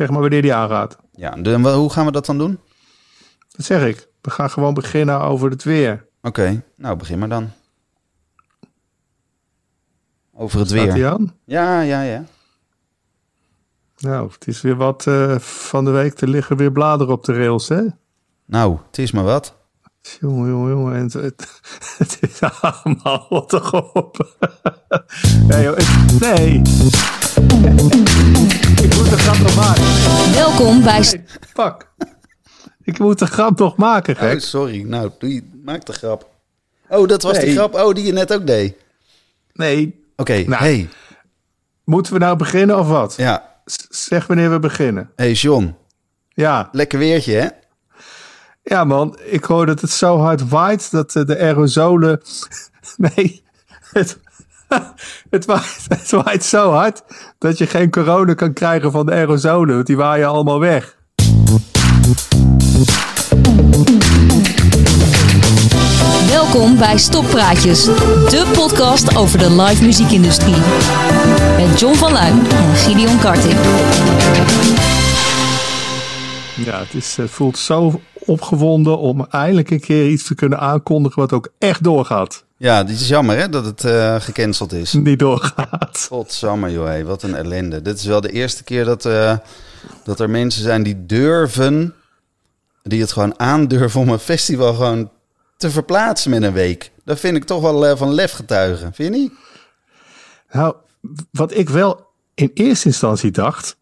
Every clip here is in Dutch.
Zeg maar wanneer die aangaat. Ja, en hoe gaan we dat dan doen? Dat zeg ik. We gaan gewoon beginnen over het weer. Oké, nou begin maar dan. Over het Staat weer. aan? Ja, ja, ja. Nou, het is weer wat eh, van de week. Er liggen weer bladeren op de rails, hè? Nou, het is maar wat. Jongen, jongen, jongen. En het, het, het is allemaal wat toch op. nee, joh, het- nee. Ik moet de grap nog maken. Welkom bij Nee, fuck. Ik moet de grap nog maken, Oh, gek. sorry. Nou, doe je, maak de grap. Oh, dat was Nee. die grap. Oh, die je net ook deed. Nee, Oké, Nou. hey. moeten we nou beginnen of wat? Ja, Zeg wanneer we beginnen. hey John. Ja, Lekker weertje, hè? Ja man. Ik hoor dat het zo hard waait dat eh, de aerosolen... Nee, het, het, waait, het waait zo hard dat je geen corona kan krijgen van de aerosolen. Want die waaien allemaal weg. Welkom bij Stoppraatjes, de podcast over de live muziekindustrie. Met John van Luijn en Gideon Karting. Ja, het, is, het voelt zo opgewonden om eindelijk een keer iets te kunnen aankondigen wat ook echt doorgaat. Ja, dit is jammer, hè, dat het eh, gecanceld is. Niet doorgaat. Godsamme, joh, hé, wat een ellende. Dit is wel de eerste keer dat, eh, dat er mensen zijn die durven, die het gewoon aandurven om een festival gewoon te verplaatsen met een week. Dat vind ik toch wel eh, van lef getuigen, vind je niet? Nou, wat ik wel in eerste instantie dacht,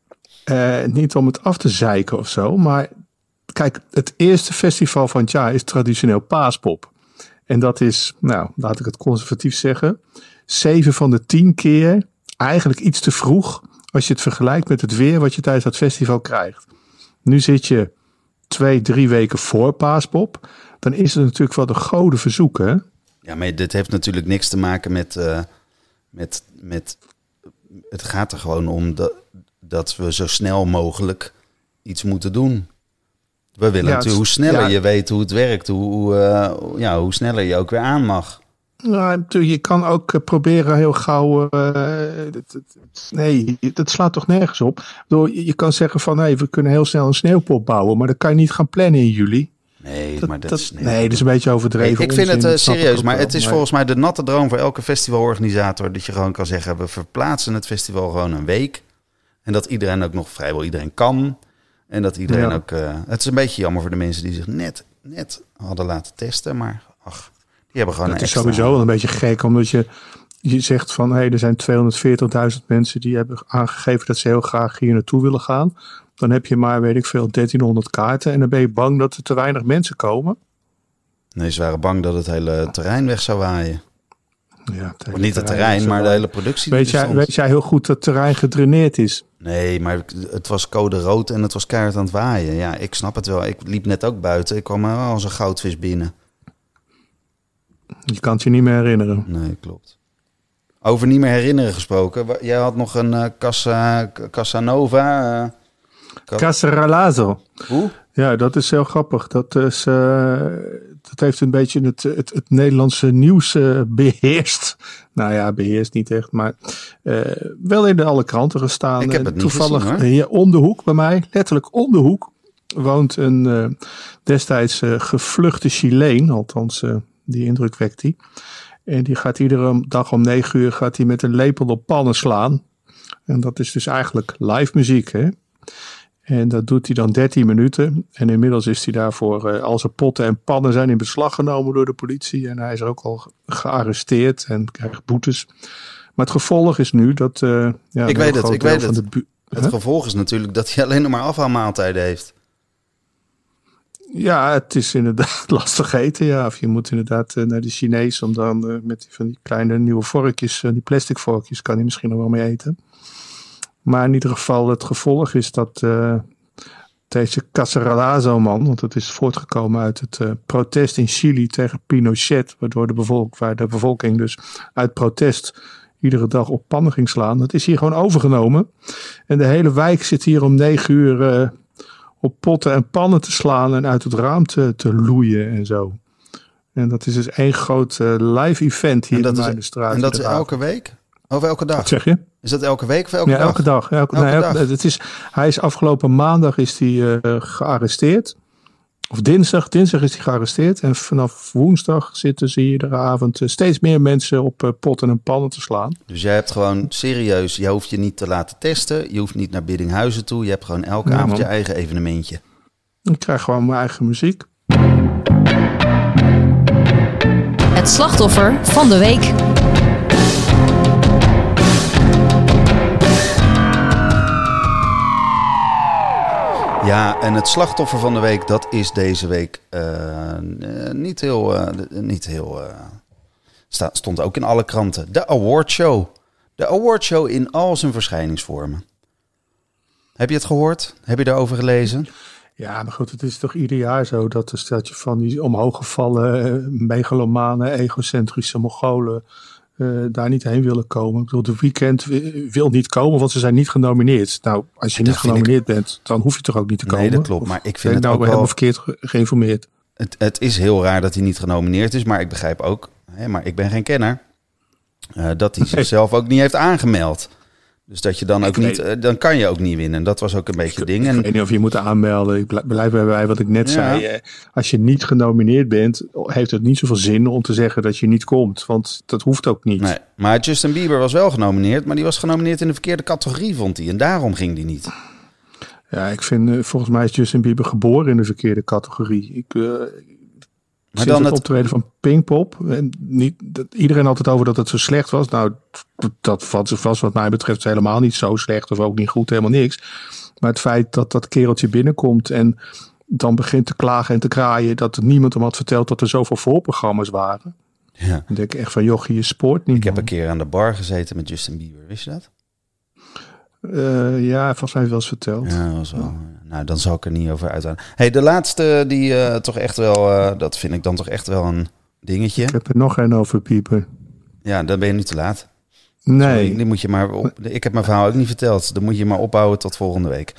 niet om het af te zeiken of zo, maar kijk, het eerste festival van het jaar is traditioneel paaspop. En dat is, nou, laat ik het conservatief zeggen, zeven van de tien keer eigenlijk iets te vroeg als je het vergelijkt met het weer wat je tijdens dat festival krijgt. Nu zit je twee, drie weken voor paaspop. Dan is het natuurlijk wel de goden verzoeken. Ja, maar dit heeft natuurlijk niks te maken met, eh, met, met... Het gaat er gewoon om dat, dat we zo snel mogelijk iets moeten doen. We willen Ja, natuurlijk, hoe sneller ja. je weet hoe het werkt, hoe, hoe, eh, ja, hoe sneller je ook weer aan mag. Nou, natuurlijk, je kan ook eh, proberen heel gauw. het- het- nee, dat slaat toch nergens op. Bedoel, Je kan zeggen van hey, we kunnen heel snel een sneeuwpop bouwen, maar dat kan je niet gaan plannen in juli. Nee, Dat, maar dat, dat- is... nee, dat is een beetje overdreven. Nee, ik vind het onzin, serieus, maar het is volgens mij de natte droom voor elke festivalorganisator dat je gewoon kan zeggen: we verplaatsen het festival gewoon een week. En dat iedereen ook nog vrijwel iedereen kan. En dat iedereen Ja. ook. eh, het is een beetje jammer voor de mensen die zich net, net hadden laten testen. Maar ach, die hebben gewoon Het is sowieso wel een beetje gek, omdat je, je zegt van hey, er zijn 240.000 mensen die hebben aangegeven dat ze heel graag hier naartoe willen gaan. Dan heb je maar, weet ik veel, 1300 kaarten. En dan ben je bang dat er te weinig mensen komen. Nee, ze waren bang dat het hele terrein weg zou waaien. Ja, niet het terrein, maar de hele productie. Weet jij, weet jij heel goed dat het terrein gedraineerd is? Nee, maar het was code rood en het was keihard aan het waaien. Ja, ik snap het wel. Ik liep net ook buiten. Ik kwam als een goudvis binnen. Je kan het je niet meer herinneren. Nee, klopt. Over niet meer herinneren gesproken. Jij had nog een eh Casa, Casanova. eh, Ka- Caseralazo. hoe? Ja, dat is heel grappig. Dat, is, eh, dat heeft een beetje het, het, het Nederlandse nieuws eh, beheerst. Nou ja, beheerst niet echt, maar eh, wel in de alle kranten gestaan. Ik heb het Toevallig gezien, hoor. hier om de hoek bij mij, letterlijk om de hoek, woont een eh, destijds eh, gevluchte Chileen. Althans, eh, die indruk wekt hij. En die gaat iedere dag om negen uur gaat hij met een lepel op pannen slaan. En dat is dus eigenlijk live muziek, hè? En dat doet hij dan 13 minuten. En inmiddels is hij daarvoor, eh, al zijn potten en pannen zijn in beslag genomen door de politie. En hij is ook al ge- gearresteerd en krijgt boetes. Maar het gevolg is nu dat. eh, ja, Ik weet het, ik weet het. Het gevolg is natuurlijk dat hij alleen nog maar afhaalmaaltijden heeft. Ja, het is inderdaad lastig eten. Ja. Of je moet inderdaad eh, naar de Chinees om dan met die, van die kleine nieuwe vorkjes, die plastic vorkjes, kan hij misschien nog wel mee eten. Maar in ieder geval, het gevolg is dat eh, deze Caceralazo-man, want het is voortgekomen uit het eh, protest in Chili tegen Pinochet, waardoor de, bevolk, waar de bevolking dus uit protest iedere dag op pannen ging slaan. Dat is hier gewoon overgenomen. En de hele wijk zit hier om negen uur eh, op potten en pannen te slaan en uit het raam te, te loeien en zo. En dat is dus één groot live event hier dat in de straat. En dat is elke week? Of elke dag? Wat zeg je? Is dat elke week of elke ja, dag? elke dag. Elke, Elke nee, dag. elke- het is, hij is afgelopen maandag is hij, eh, gearresteerd. Of dinsdag, dinsdag is hij gearresteerd. En vanaf woensdag zitten ze iedere avond eh, steeds meer mensen op eh, potten en pannen te slaan. Dus jij hebt gewoon serieus, je hoeft je niet te laten testen. Je hoeft niet naar Biddinghuizen toe. Je hebt gewoon elke Ja, avond man. je eigen evenementje. Ik krijg gewoon mijn eigen muziek. Het slachtoffer van de week. Ja, en het slachtoffer van de week, dat is deze week eh, niet heel... eh, niet heel eh, stond ook in alle kranten. De awardshow. De awardshow in al zijn verschijningsvormen. Heb je het gehoord? Heb je daarover gelezen? Ja, maar goed, het is toch ieder jaar zo dat een steltje van die omhooggevallen, megalomane, egocentrische Mongolen eh, daar niet heen willen komen. Ik bedoel, de weekend wi- wil niet komen, want ze zijn niet genomineerd. Nou, als je Dat niet ik- genomineerd bent, dan hoef je toch ook niet te Nee, komen. dat klopt, Of maar ik vind het nou ook helemaal wel- verkeerd ge- geïnformeerd. Het, het is heel raar dat hij niet genomineerd is, maar ik begrijp ook, hè, maar ik ben geen kenner, eh, dat hij zichzelf ook niet heeft aangemeld. Dus dat je dan ook Ik niet, eh, dan kan je ook niet winnen. Dat was ook een beetje het ding. Ik En weet niet of je moet aanmelden. Ik bl- blijf bij wat ik net Ja. zei. Als je niet genomineerd bent, heeft het niet zoveel zin om te zeggen dat je niet komt. Want dat hoeft ook niet. Nee, maar Justin Bieber was wel genomineerd, maar die was genomineerd in de verkeerde categorie, vond hij. En daarom ging die niet. Ja, ik vind, eh, volgens mij is Justin Bieber geboren in de verkeerde categorie. Ik, eh Maar sinds dan het het, optreden van Pinkpop. En niet, dat, iedereen had het over dat het zo slecht was. Nou, dat- dat was, was wat mij betreft helemaal niet zo slecht. Of ook niet goed, helemaal niks. Maar het feit dat dat kereltje binnenkomt en dan begint te klagen en te kraaien... dat niemand hem had verteld dat er zoveel voorprogramma's waren. ja. Dan denk ik echt van, jochie, je spoort niet. Ik heb een keer aan de bar gezeten met Justin Bieber, wist je dat? Eh, ja, volgens mij wel eens verteld. Ja, dat was wel. Nou, dan zal ik er niet over uithalen. hey, de laatste, die eh, toch echt wel, eh, dat vind ik dan toch echt wel een dingetje. Ik heb er nog een over piepen. Ja, dan ben je nu te laat. Nee. Sorry, die moet je maar op, ik heb mijn verhaal ook niet verteld. Dan moet je maar ophouden tot volgende week.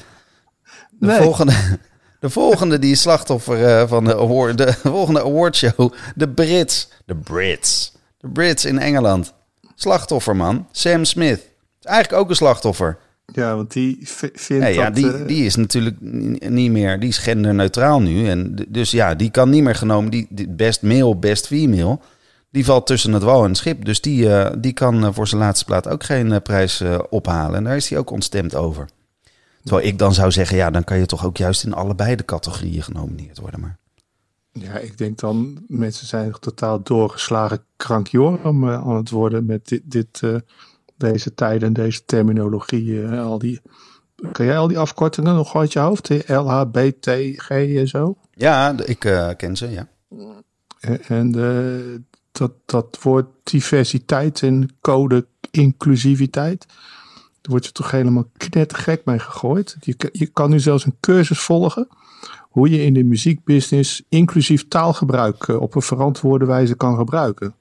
De, Nee. volgende, de volgende die is slachtoffer van de, award, de volgende awardshow. De Brits. De Brits. De Brits in Engeland. Slachtoffer, man. Sam Smith. Is eigenlijk ook een slachtoffer. Ja, want die vindt Nee, ja, dat... die, eh, die is natuurlijk niet meer, die is genderneutraal nu. En dus ja, die kan niet meer genomen, die, die best male, best female, die valt tussen het wal en het schip. Dus die, eh, die kan eh, voor zijn laatste plaat ook geen prijs ophalen. En daar is hij ook ontstemd over. Terwijl ik dan zou zeggen, ja, dan kan je toch ook juist in allebei de categorieën genomineerd worden. Maar Ja, ik denk dan, mensen zijn totaal doorgeslagen krankjorum eh, aan het worden met dit, dit, deze tijden en deze terminologie. eh, al die, kan jij al die afkortingen nog uit je hoofd? LHBTG en zo? ja, ik eh, ken ze, ja. En, en eh, dat, dat woord diversiteit en code inclusiviteit, daar word je toch helemaal knettergek mee gegooid. Je, kan- je kan nu zelfs een cursus volgen hoe je in de muziekbusiness inclusief taalgebruik eh, op een verantwoorde wijze kan gebruiken.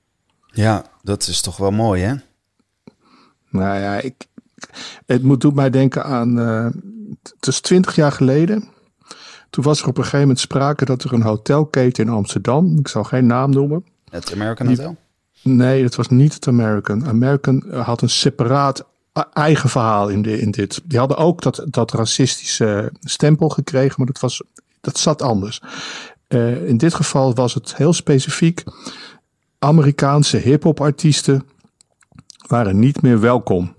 Ja, dat is toch wel mooi, hè? Nou ja, ik, het moet, doet mij denken aan, eh, het is twintig jaar geleden. Toen was er op een gegeven moment sprake dat er een hotelketen in Amsterdam, ik zal geen naam noemen, Het American Die- Hotel. Nee, het was niet het American. American eh, had een separaat eh, eigen verhaal in, de, in dit. Die hadden ook dat, dat racistische stempel gekregen, maar dat, was, dat zat anders. In dit geval was het heel specifiek. Amerikaanse hip-hop artiesten waren niet meer welkom.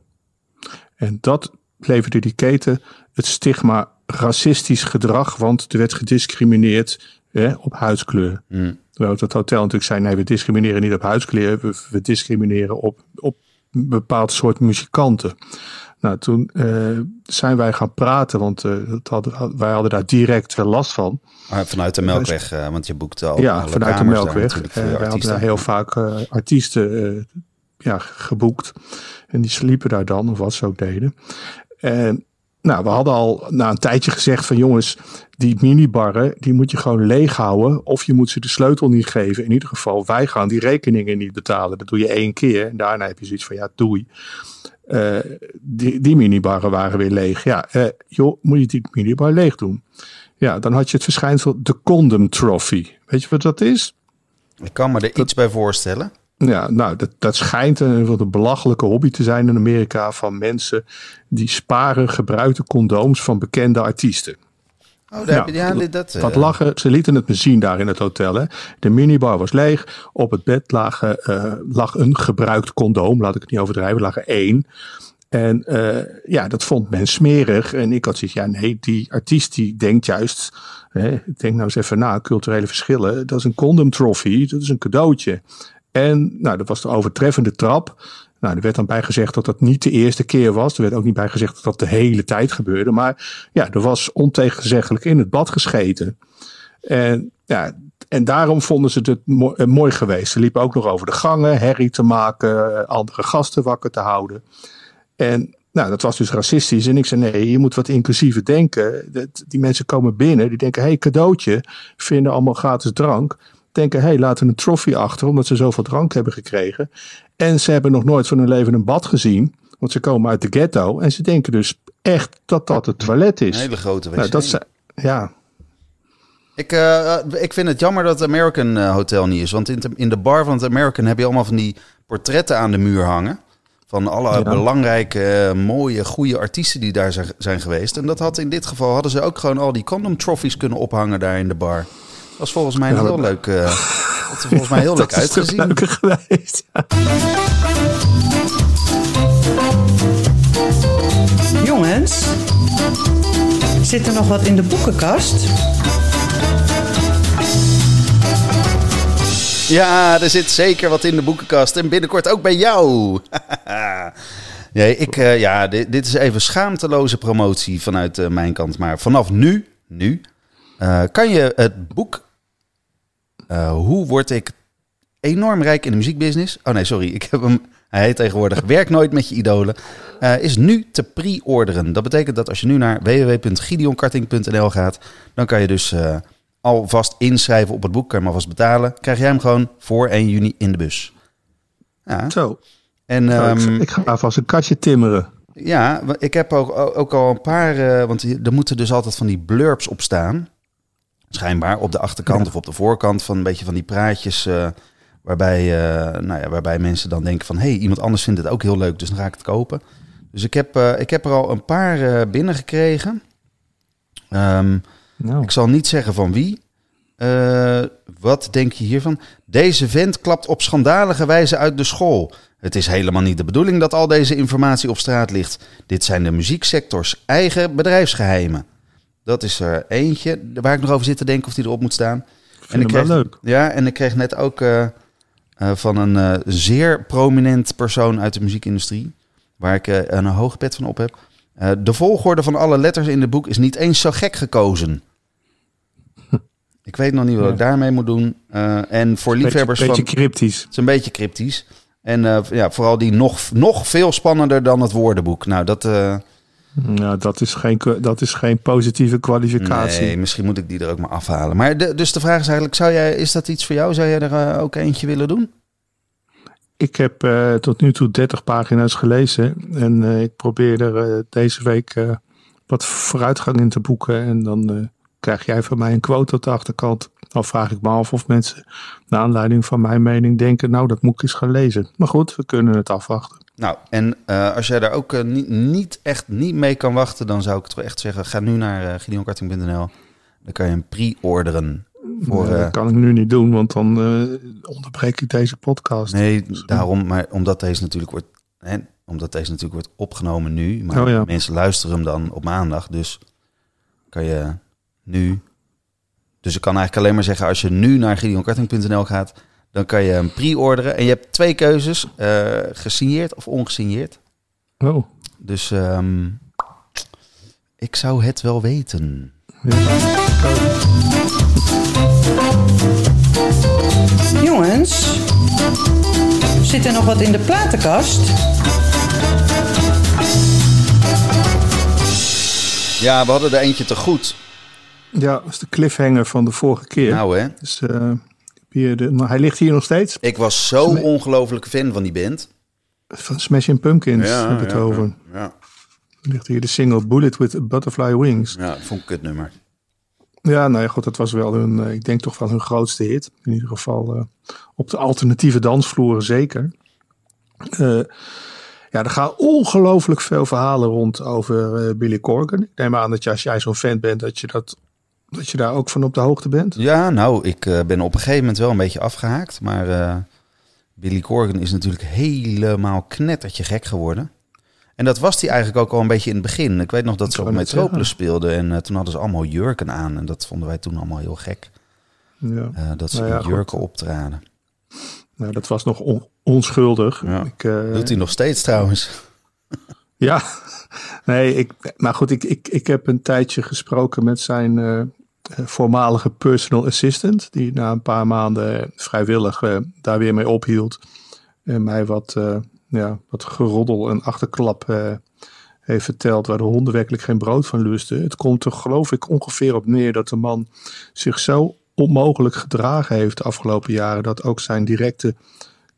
En dat leverde die keten het stigma racistisch gedrag, want er werd gediscrimineerd hè, op huidskleur. Hm. Terwijl het hotel natuurlijk zei, nee, we discrimineren niet op huidskleur, we, we discrimineren op, op een bepaald soort muzikanten. Nou, toen eh, zijn wij gaan praten, want eh, dat hadden, wij hadden daar direct wel last van. Maar vanuit de Melkweg, eh, want je boekt al ja, vanuit de Melkweg. Eh, wij hadden daar heel vaak eh, artiesten eh, ja, geboekt. En die sliepen daar dan, of wat ze ook deden. En nou, we hadden al na een tijdje gezegd van jongens, die minibarren, die moet je gewoon leeg houden. Of je moet ze de sleutel niet geven. In ieder geval, wij gaan die rekeningen niet betalen. Dat doe je één keer. En daarna heb je zoiets van, ja, doei. Eh, die, die minibarren waren weer leeg. Ja, eh, joh, moet je die minibar leeg doen? Ja, dan had je het verschijnsel de condom trophy. Weet je wat dat is? Ik kan me er iets bij voorstellen. Ja, nou, dat, dat schijnt een, wat een belachelijke hobby te zijn in Amerika van mensen die sparen gebruikte condooms van bekende artiesten. Oh, daar heb je, ja, dit, dat... Wat eh, lachen, ze lieten het me zien daar in het hotel. Hè. De minibar was leeg. Op het bed lagen, eh, lag een gebruikt condoom. Laat ik het niet overdrijven. Er lagen één. En eh, ja, dat vond men smerig. En ik had zoiets, ja nee, die artiest die denkt juist... Hè, denk nou eens even na, culturele verschillen. Dat is een condom trophy, dat is een cadeautje. En nou, dat was de overtreffende trap. Nou, er werd dan bij gezegd dat dat niet de eerste keer was. Er werd ook niet bij gezegd dat dat de hele tijd gebeurde. Maar ja, er was ontegenzeggelijk in het bad gescheten. En ja, en daarom vonden ze het mo- eh, mooi geweest. Ze liepen ook nog over de gangen, herrie te maken, eh, andere gasten wakker te houden. En nou, dat was dus racistisch. En ik zei, nee, je moet wat inclusiever denken. Dat, die mensen komen binnen, die denken, hé, hey, cadeautje. Vinden allemaal gratis drank. Denken, hé, hey, laten we een trofee achter, omdat ze zoveel drank hebben gekregen. En ze hebben nog nooit van hun leven een bad gezien. Want ze komen uit de ghetto. En ze denken dus echt dat dat het toilet Een is. hele grote wc. Nou, dat zijn, ja, Ik, eh, ik vind het jammer dat het American eh, Hotel niet is. Want in, te- in de bar van het American heb je allemaal van die portretten aan de muur hangen. Van alle Ja. belangrijke, eh, mooie, goede artiesten die daar zijn, zijn geweest. En dat had in dit geval hadden ze ook gewoon al die condom trophies kunnen ophangen daar in de bar. Dat was volgens mij een heel leuk. eh is volgens mij heel leuk uitgezien. leuker geweest. Ja. Jongens, zit er nog wat in de boekenkast? Ja, er zit zeker wat in de boekenkast. En binnenkort ook bij jou. nee, ik, eh, ja, dit, dit is even schaamteloze promotie vanuit eh, mijn kant. Maar vanaf nu, nu eh, kan je het boek eh, Hoe word ik enorm rijk in de muziekbusiness? Oh nee, sorry. Ik heb hem. Hij heet tegenwoordig Werk nooit met je idolen. eh, is nu te pre-orderen. Dat betekent dat als je nu naar www.gideonkarting.nl gaat, dan kan je dus eh, alvast inschrijven op het boek. Kan je hem alvast betalen. Krijg jij hem gewoon voor 1 juni in de bus. Ja. Zo, En nou, ik- ehm, ik ga alvast een kastje timmeren. ja, ik heb ook, ook al een paar, eh, want er moeten dus altijd van die blurbs op staan. Schijnbaar op de achterkant Ja. of op de voorkant van een beetje van die praatjes. eh, waarbij, eh, nou ja, waarbij mensen dan denken van... hé, hey, iemand anders vindt het ook heel leuk, dus dan ga ik het kopen. Dus ik heb, eh, ik heb er al een paar eh, binnengekregen. Ehm, Nou, ik zal niet zeggen van wie. Wat denk je hiervan? Deze vent klapt op schandalige wijze uit de school. Het is helemaal niet de bedoeling dat al deze informatie op straat ligt. Dit zijn de muzieksectors eigen bedrijfsgeheimen. Dat is er eentje waar ik nog over zit te denken of die erop moet staan. ik wel leuk. Ja, en ik kreeg net ook eh, eh, van een eh, zeer prominent persoon uit de muziekindustrie, waar ik een hoog pet van op heb. De volgorde van alle letters in het boek is niet eens zo gek gekozen. Ik weet nog niet wat Ja. ik daarmee moet doen. En voor liefhebbers beetje, van... beetje cryptisch. Het is een beetje cryptisch. En ja, vooral die nog, nog veel spannender dan het woordenboek. Nou, dat... Nou, dat is geen, dat is geen positieve kwalificatie. Nee, misschien moet ik die er ook maar afhalen. Maar de, dus de vraag is eigenlijk, zou jij, is dat iets voor jou? Zou jij er eh, ook eentje willen doen? Ik heb eh, tot nu toe 30 pagina's gelezen. En eh, ik probeer er deze week wat vooruitgang in te boeken. En dan krijg jij van mij een quote op de achterkant. Dan vraag ik me af of mensen, naar aanleiding van mijn mening, denken: Nou, dat moet ik eens gaan lezen. Maar goed, we kunnen het afwachten. Nou, en eh, als jij daar ook eh, niet, niet echt niet mee kan wachten, dan zou ik toch echt zeggen, ga nu naar uh, gideonkarting.nl. Dan kan je hem pre-orderen. Voor, Nee, dat kan ik nu niet doen, want dan onderbreek ik deze podcast. nee, daarom, maar omdat deze natuurlijk wordt, hè, omdat deze natuurlijk wordt opgenomen nu, maar Oh ja. mensen luisteren hem dan op maandag, dus kan je nu. Dus ik kan eigenlijk alleen maar zeggen, als je nu naar gideonkarting.nl gaat, dan kan je hem pre-orderen. En je hebt twee keuzes, eh, gesigneerd of ongesigneerd. Oh, Dus ehm, ik zou het wel weten. Jongens, zit er nog wat in de platenkast? Ja, we hadden er eentje te goed. ja, dat is de cliffhanger van de vorige keer. Nou hè, Dus, eh, de, hij ligt hier nog steeds. ik was zo ongelooflijk fan van die band. Van Smashing Pumpkins heb ik het over. Ja, Er ligt hier de single Bullet with Butterfly Wings. ja, vond ik het nummer. Ja, nou ja, goed, dat was wel hun, eh, ik denk toch wel hun grootste hit. In ieder geval eh, op de alternatieve dansvloeren zeker. Eh, ja, er gaan ongelooflijk veel verhalen rond over Billy Corgan. Ik neem aan dat je, als jij zo'n fan bent, dat je, dat, dat je daar ook van op de hoogte bent. Ja, nou, ik eh, ben op een gegeven moment wel een beetje afgehaakt. Maar eh, Billy Corgan is natuurlijk helemaal knettertje gek geworden. En dat was hij eigenlijk ook al een beetje in het begin. Ik weet nog dat ze op Metropolis speelden. En eh, toen hadden ze allemaal jurken aan. En dat vonden wij toen allemaal heel gek. Ja. dat ze Nou ja, in goed. jurken optraden. Nou, dat was nog on- onschuldig. Ja. Ik, Doet hij nog steeds trouwens. Ja, nee, ik, maar goed, ik, ik, ik heb een tijdje gesproken met zijn voormalige personal assistant, die na een paar maanden vrijwillig eh, daar weer mee ophield en mij wat, eh, ja, wat geroddel en achterklap eh, heeft verteld waar de honden werkelijk geen brood van lusten. Het komt er geloof ik ongeveer op neer dat de man zich zo onmogelijk gedragen heeft de afgelopen jaren dat ook zijn directe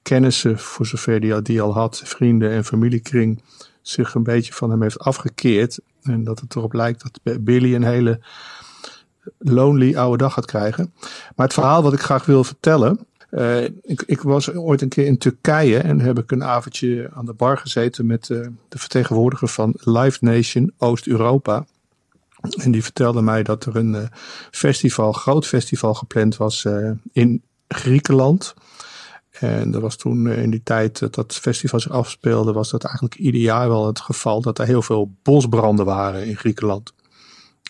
kennissen, voor zover die, die al had, vrienden en familiekring, zich een beetje van hem heeft afgekeerd. En dat het erop lijkt dat Billy een hele lonely oude dag gaat krijgen. Maar het verhaal wat ik graag wil vertellen. eh, ik, ik was ooit een keer in Turkije en heb ik een avondje aan de bar gezeten met eh, de vertegenwoordiger van Live Nation Oost-Europa. En die vertelde mij dat er een eh, festival, groot festival gepland was in Griekenland. En er was toen in die tijd dat dat festival zich afspeelde, was dat eigenlijk ieder jaar wel het geval dat er heel veel bosbranden waren in Griekenland.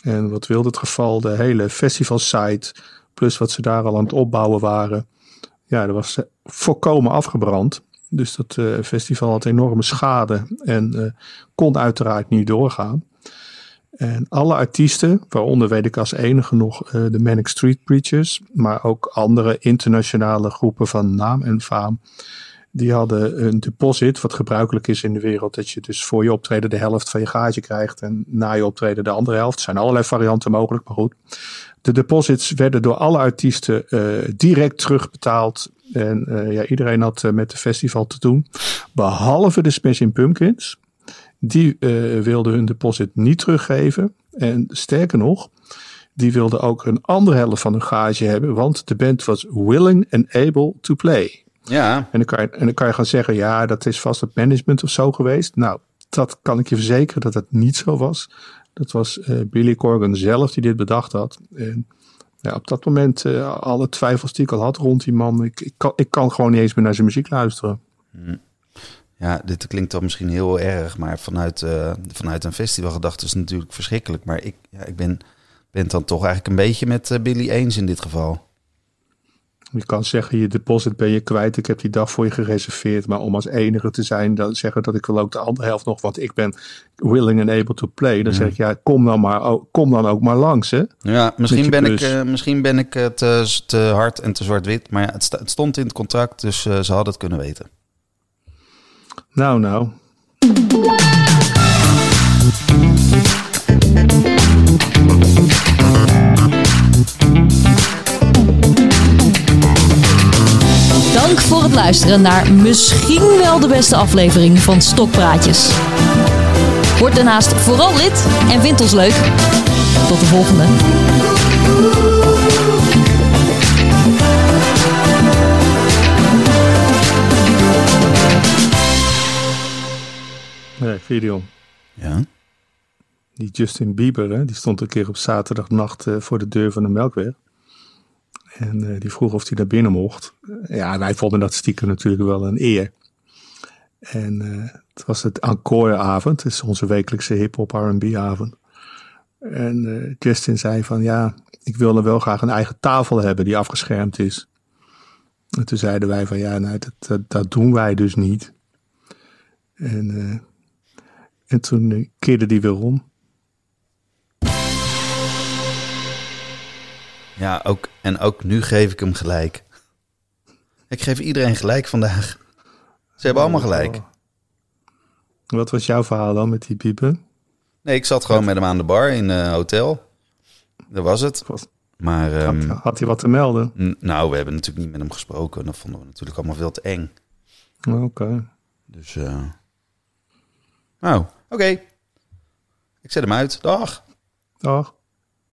En wat wilde het geval, de hele festivalsite, plus wat ze daar al aan het opbouwen waren, ja, dat was eh, volkomen afgebrand. Dus dat eh, festival had enorme schade en eh, kon uiteraard niet doorgaan. En alle artiesten, waaronder weet ik als enige nog de Manic Street Preachers, maar ook andere internationale groepen van naam en faam, die hadden een deposit, wat gebruikelijk is in de wereld, dat je dus voor je optreden de helft van je gage krijgt en na je optreden de andere helft. Er zijn allerlei varianten mogelijk, maar goed. De deposits werden door alle artiesten eh, direct terugbetaald. En eh, ja, iedereen had eh, met de festival te doen. Behalve de Smashing Pumpkins. Die wilden hun deposit niet teruggeven. En sterker nog, die wilden ook een andere helft van hun gage hebben. Want de band was willing and able to play. Ja, En dan, kan je, en dan kan je gaan zeggen, ja, dat is vast het management of zo geweest. Nou, dat kan ik je verzekeren dat het niet zo was. Dat was eh, Billy Corgan zelf die dit bedacht had. En ja, op dat moment, eh, alle twijfels die ik al had rond die man, ik, ik, kan, ik kan gewoon niet eens meer naar zijn muziek luisteren. ja, dit klinkt dan misschien heel erg, maar vanuit, eh, vanuit een festival gedacht is het natuurlijk verschrikkelijk. Maar ik, ja, ik ben, ben het dan toch eigenlijk een beetje met Billy eens in dit geval. Je kan zeggen, je deposit ben je kwijt. Ik heb die dag voor je gereserveerd. Maar om als enige te zijn, dan zeggen dat ik wil ook de andere helft nog. Want ik ben willing and able to play. Dan zeg ik, ja, kom dan, maar, ook- kom dan ook maar langs. Hè? Ja, misschien je ben, ik, plus. eh, misschien ben ik eh, te, te hard en te zwart-wit. Maar ja, het, het stond in het contract, dus eh, ze hadden het kunnen weten. Nou, nou. Dank voor het luisteren naar misschien wel de beste aflevering van Stokpraatjes. Word daarnaast vooral lid en vind ons leuk. Tot de volgende. Nee, Gideon. Ja. Die Justin Bieber, hè, die stond een keer op zaterdagnacht eh, voor de deur van de Melkweg. En eh, die vroeg of hij naar binnen mocht. Eh, ja, wij vonden dat stiekem natuurlijk wel een eer. En eh, het was het Encoreavond, is onze wekelijkse hip-hop R&B avond. En Justin zei van ja, ik wilde wel graag een eigen tafel hebben die afgeschermd is. En toen zeiden wij van ja, nou, dat, dat, dat doen wij dus niet. En, en toen keerde die weer om. Ja, ook, en ook nu geef ik hem gelijk. Ik geef iedereen gelijk vandaag. Ze hebben allemaal gelijk. Oh. Wat was jouw verhaal dan met die piepen? Nee, ik zat gewoon met hem aan de bar in een hotel. Dat was het. Maar ehm, Had, had hij wat te melden? nou, we hebben natuurlijk niet met hem gesproken. Dat vonden we natuurlijk allemaal veel te eng. Oké. Dus, eh nou, oké. Ik zet hem uit. Dag. Dag.